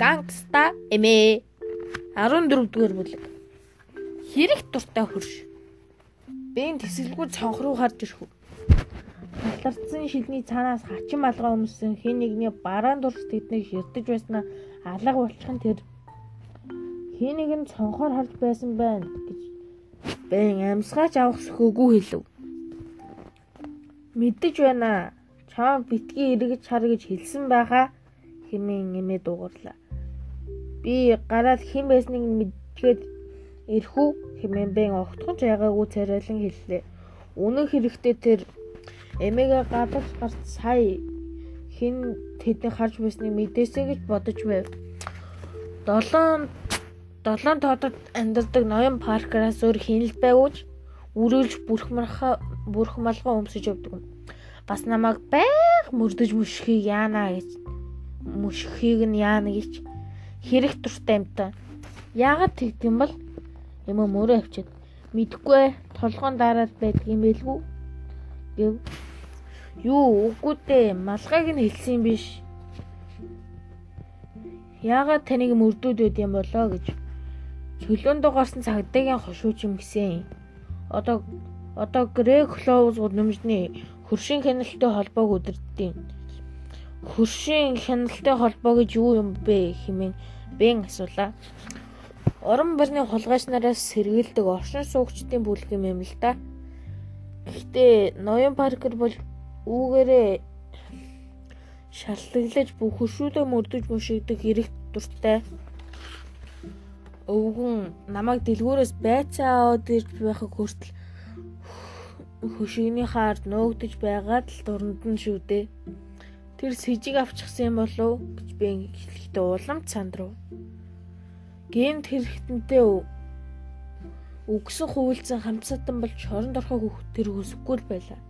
гангста эмээ. 14 дугаар бүлэг хэрэг дуртай хөрш. Бэн тэсэлгүй цонх руу харж ирэх үү? Таларцсан шилний цаанаас хачин малгай өмсөн хэн нэгний бараан дурс тэднийг ширтэж байснаа алга болчихын тэр. Хэн нэгэн цонхоор харж байсан байна гэж. Бэн амьсгаач авах сөхөөгүй хэлв. Мэдэж байна. Чам битгий эргэж хар гэж хэлсэн байхаа хэмээн эмээ дуугарлаа. Би гараад хэн байсныг мэдгээд ирэх үү хэмээн бэн огтхон жайгаагүй царайлан хэллээ. Үнэн хэрэгтээ тэр эмээгээ гадагш гарч сая хэн тэднийг харж байсныг мэдээсэй гэж бодож байв. Долоон долоон тоодод амьдардаг ноён паркераас өөр хинэл байгууч үргэлж бүрхмарха бүрхмалгаа өмсөж явдаг. Бас намайг байг мөрдөж мөшхийг яана гэж мөшхийг нь яана гэж хэрэг туртай юмтай. Яагаад тэгдэг юм бол юм мөрөө авчиад мэдхгүй толгоон дараад байдаг юм бэлгүй гэв. Юу үгүй дээ малгайг нь хэлсэн биш. Яагаад таныг мөрдөөд байд юм болоо гэж чөлөөнд гарсан цагдаагийн хошууч юм гисэн. Одоо одоо Грек Клоуз нөмжний хөршин хяналттай холбоог өдөрддөг. Хөршин хяналттай холбоо гэж юу юм бэ хэмээн бэн асуулаа. Орон барны хулгайч нараас сэргийлдэг оршин суугчдын бүлэг юм л да. Гэхдээ Ноён Паркер бол үүгээрээ шалтгаглаж бүх хөшүүдөө мөрдөж мөшигдөх хэрэг дуртай өвгөн намайг дэлгүүрээс байцаа аваад ирж байхыг хүртэл хөшигний хаард нөөгдөж байгаад л дуранд нь шүү дээ. Тэр с ิจ иг авчихсан юм болов гэж би хэлэхдээ уламж сандрав. Гэмт хэрэгтэнтэй үгсэн хувилцсан хамцаатан болж хоронд орохыг тэр хүсэхгүй л байлаа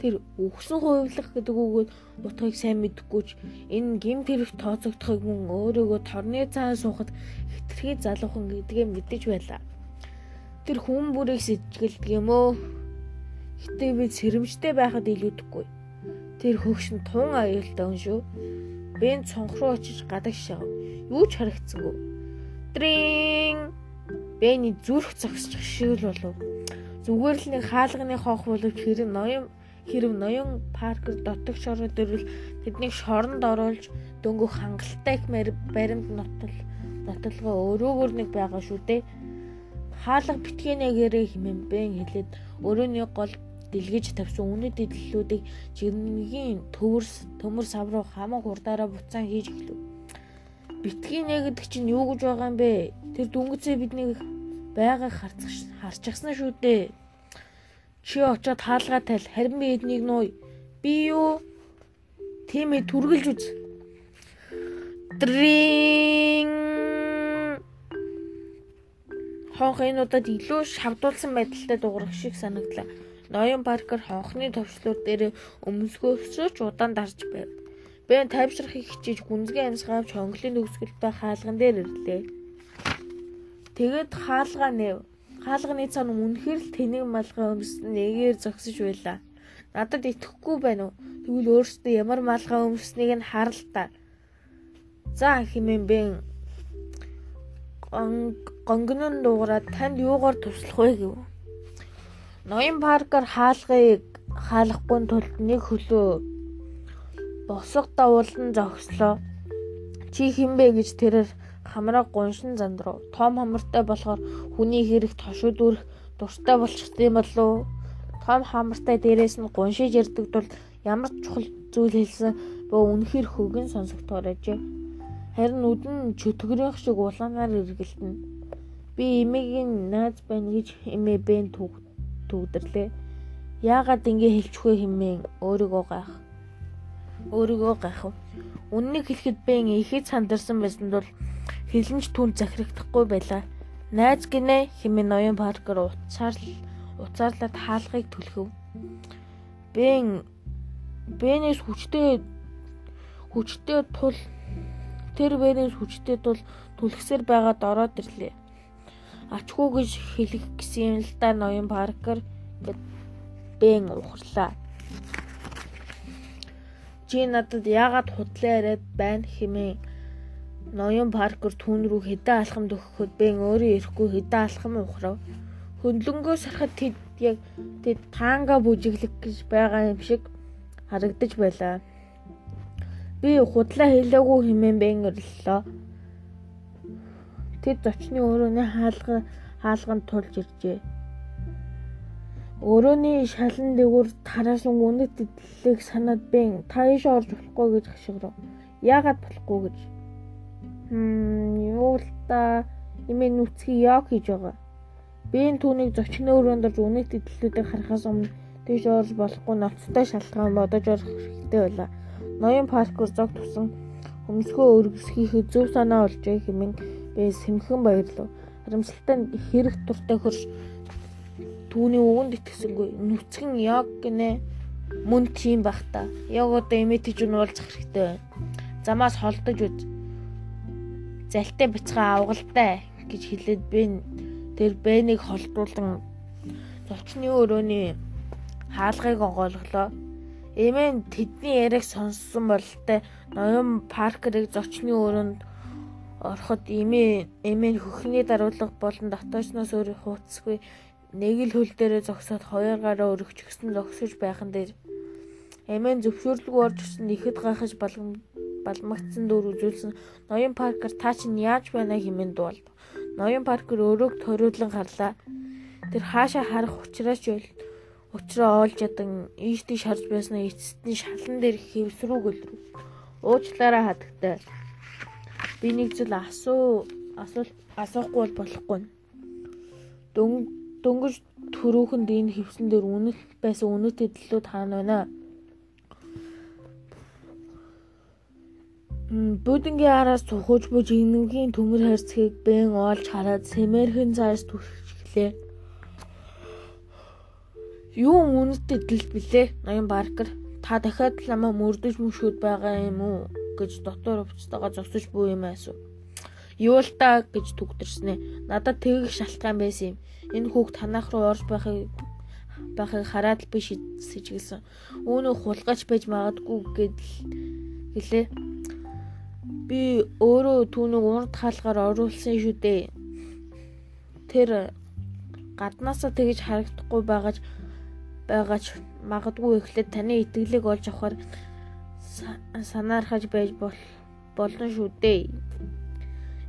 тэр өгсөн хувилах гэдэг үгүүд утгыг сайн мэдэхгүй ч энэ гим тэрх тооцогдохыг мөн өөрийгөө торны цаан суухад хитрхи залуухан гэдгээ мэдэж байлаа. Тэр хүн бүрийг сэжгэлдэг юм өө. Гэтэ би сэрэмжтэй байхад илүүдэхгүй. Тэр хөгш нь тун аюултай хүн шүү. Бэн цонх руу очиж гадагшаа. Юу ч харагдсангүй. Трин Бэний зүрх зогсчих шиг л болов. Зүгээр л нэг хаалганы хонх боловч хэрэг ноён Хэрв ноён паркер дотог шороо дөрвөл тэднийг шоронд оруулж дөнгөх хангалттай их баримт нотол нотолгоо өрөөгөр нэг байгаа шүү дээ. Хаалга битгээнэгээрээ хэмээн бэн хэлээд өрөөний гол дэлгэж тавьсан үнэт эдлэлүүдийг жирэмгийн төвөрс төмөр сав руу хамаг хурдаараа буцаан хийж эхлэв. Битгийнэ гэдэг чинь юу гэж байгаа юм бэ? Тэр дүнгэцээ биднийг байгааг харчихсан шүү дээ. Чи очоод хаалгаа тайл. Харин би эднийг нууя. Би юу? Тийм ээ түргэлж үз. Дрин Хонх энэ удаад илүү шавдуулсан байдалтай дуурах шиг санагдлаа. Ноён Паркер хонхны төвчлөр дээр өмсгөөсөж удаан дарж байв. Бэн тайвшрахыг хичээж гүнзгий амьсгаа авч хонглын төгсгөлтэй хаалган дээр ирлээ. Тэгэд хаалгаа нэв. Хаалганы цан үнэхээр л тэнэг малгай өмсөн нэгээр зогсож байлаа. Надад итгэхгүй байна уу? Тэгвэл өөрөөсөө ямар малгай өмснийг нь хар л та. За химэн бэн гонгонон дуугараад танд юугаар туслах вэ гэв. Ноён паркер хаалгыг хаалгахгүй тулд нэг хөлөө босго давуулан зогслоо. Чи хинбэ гэж тэрээр хамраа гуншин зандрав. Том хамартай болохоор хүний хэрэг тошууд үрэх дуртай болчихсон юм болов. Том хамартай дээрээс нь гуншиж ярддаг тул ямар чухал зүйл хэлсэн бөө үнэхэр хөгөн сонсогдоор ажээ. Харин үдэн чөтгөрийнх шиг улаанаар эргэлтэн. Би эмээгийн нааз байна гэж эмээ бэн төгдөрлээ. Яагаад ингэ хэлчихвэ хэмээн өөрийгөө гайх. Өөрийгөө гайхав. Үннийг хэлэхэд бэн ихэд сандарсан байсан бол хэлэнч түн захирагдахгүй байлаа. Найз гинэ хэмээн ноён паркер уцаар уцаарлаад хаалгыг түлхэв. Бэн Бэнээс хүчтэй хүчтэй тул тэр Бэнээс хүчтэй тул түлхсээр байгаад ороод ирлээ. Ачхүү гэж хэлэх гэсэн л да ноён паркер Бэн ухарлаа. Чи надад яагаад худлаа яриад байна хэмээн Ноён Паркер түүн рүү хэдэн алхамд өгөхөд бэн өөрөө ирэхгүй хэдэн алхам ухрав. Хөндлөнгөө сарахад тэд яг тэд таанга бүжиглэх гэж байгаа юм шиг харагдаж байлаа. Би худлаа хэлээгүй хэмээн бэн өрлөө. Тэд зочны өрөөний хаалга хаалганд тулж иржээ. Өрөөний шалан дээгүүр тараасан үнэт идлэлийг санаад бэн тааш орж болохгүй гэж хашгирав. Яагаад болохгүй гэж? Хм, юу л та имэн нүцгий яг хийж байгаа. Би энэ түүнийг зочны өрөөнд орж үнэт идлэлүүдийг харахаас өмнө тийш орж болохгүй ноцтой шалтгаан бодож орох хэрэгтэй байлаа. Ноён паркер зог тусан өмсгөө өргөсгийнхээ зөв санаа олжээ хэмээн би сэмхэн баярлав. Харамсалтай хэрэг туртай хөрш түүний өгөнд итгэсэнгүй. Нүцгэн яг гинэ мөн тийм бах та. Яг одоо эмэтэж унуулах хэрэгтэй байна. Замаас холдож үз. Залтай бяцгаа авгалтай гэж хэлээд би тэр бэнийг холдуулан зочны өрөөний хаалгыг онгойлголоо. Эмэн тэдний яриаг сонссон бололтой ноён паркерыг зочны өрөөнд ороход эмээ эмээ хөхний даруулга болон дотоочноос өөр хууцгүй нэг л хөл дээрээ зогсоод хоёр гараа өргөч гисэн зогсож байхан дээр эмээ зөвшөөрлгүй орж ирсэн ихэд гайхаж балмагцсан дүр үзүүлсэн ноён паркер та чинь яаж байна хэмээн дуулав. Ноён паркер өрөөг ториулан харлаа. Тэр хаашаа харах учраас юу Учраа оолж ядан ийштэй шарж байснаа эцэстний шалан дээр хэвсрүү гөлрөв. Уучлаарай хатагтай. Би нэг зүйл асуу асуул асуухгүй бол болохгүй. Дөнгөж төрөөхөнд энэ хэвсэн дээр үнэх байсан үнэтэй дэлгүүд хаана байна? Будингийн араас цухууж буж инэвгийн төмөр хайрцгийг бэн оолж хараад сэмэрхэн цааш түрхчихлээ. Юу үнэтэй дэлд билээ? Ноён Баркер. Та дахиад л намайг мөрдөж мөшөөд байгаа юм уу гэж дотор өвчтойгоо зогсож буй юм аасуу. Юу л та гэж түгтэрснэ. Надад тэгэх шалтгаан байсан юм. Энэ хүүхд танах руу орж байхыг байхыг хараад л би сэжгэлсэн. Үүнөө хулгайч байж магадгүй гэдэл гэлээ. Би өөрөө түүнийг урд хаалгаар оруулсан шүү дээ. Тэр гаднаасаа тэгж харагдахгүй байгаач байгаач магадгүй эхлээд таны итгэлийг олж авахар санаархаж байж болно шүү дээ.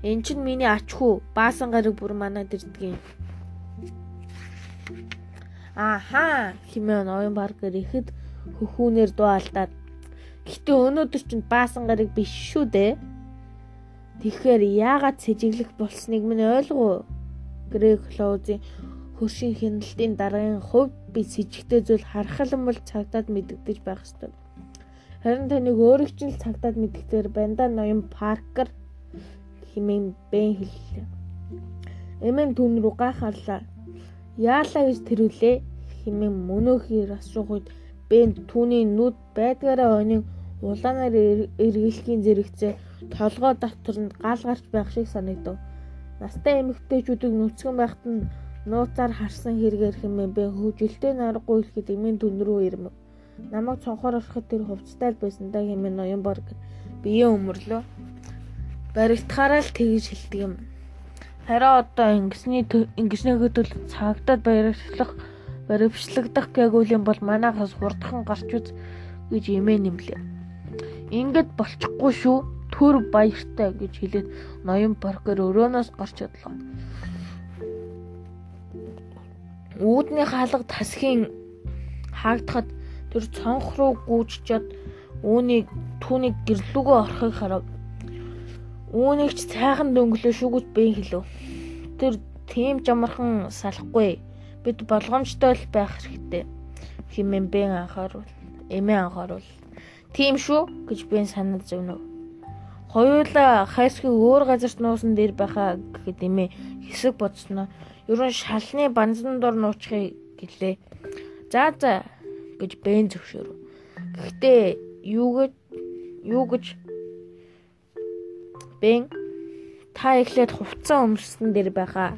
Эн чинь миний ачхүү баасан гараг бүр манад ирдгийн. Аха химээ ноён баргэр ихэд хөхүүнээр дуу алдаад. Гэтэ өнөөдөр чинь баасан гараг биш шүү дээ. Тэгэхээр яагаад сэжиглэх болсныг минь ойлгоо. Грек Клоузийн хөршийн хяналтын дараагийн хувьд би с ิจ гтэй зүйл харахалан бол цагдаад мэддэж байх ёстой. Харин таныг өөрөг чинь л цагдаад мэддэгтэр банда ноён Паркер химэн бэн хэллээ. Эмэн түн рүү гайхарлаа. Яалаа гэж тэрүүлээ химэн мөнөөхийг асуух үед бэн түүний нүд байдгаараа онийн улаанаар эргэлхийн зэрэгцээ толгой дотор нь гал гарч байх шиг санагдав. Настай эмэгтэйчүүдийг нүцгэн байхад нь Нууцаар харсан хэрэгээр хэмээн бэ хөвжөлтэй наргагүй ирэхэд эмийн түн рүү ирмэв. Намайг цонхоор ороход тэр хувцтай л байсан да хэмээн Ноёнборг бие өмөрлөө. Баригдахаараа л тэгж хэлдэг юм. Харин одоо ингэсний ингэснийхээ төл цагтад баярчлах баривчлагдах гээгүүлийн бол манайхаас хурдхан гарч үз гэж эмээ нэмлээ. Ингээд болчихгүй шүү. Төр баяртай гэж хэлээд ноён Боркер өрөөнөөс гарч одлоо. үүдний хаалга тасхийн хаагдахад тэр цонх руу гүйжчихэд үүнийг түүнийг гэрлүүгөө орохыг харав. Үүнийг ч цайхан дөнгөлөө шүгүт бэн хэлв. Тэр тийм жамархан салахгүй. Бид болгоомжтой л байх хэрэгтэй. Химэн бэн анхааруул. Эмээ анхааруул. Тийм шүү гэж бэн санаад зөвнөв. Хоёулаа хайсгийн өөр газарт нуусан дээр байхаа гэхэд эмээ хэсэг бодсноо ерөн шалны банзан дор нуучихыг гэлээ. За за гэж бэн зөвшөөрөв. Гэхдээ юу гэж юу гэж бэн та эхлээд хувцас өмссөн дэр байхаа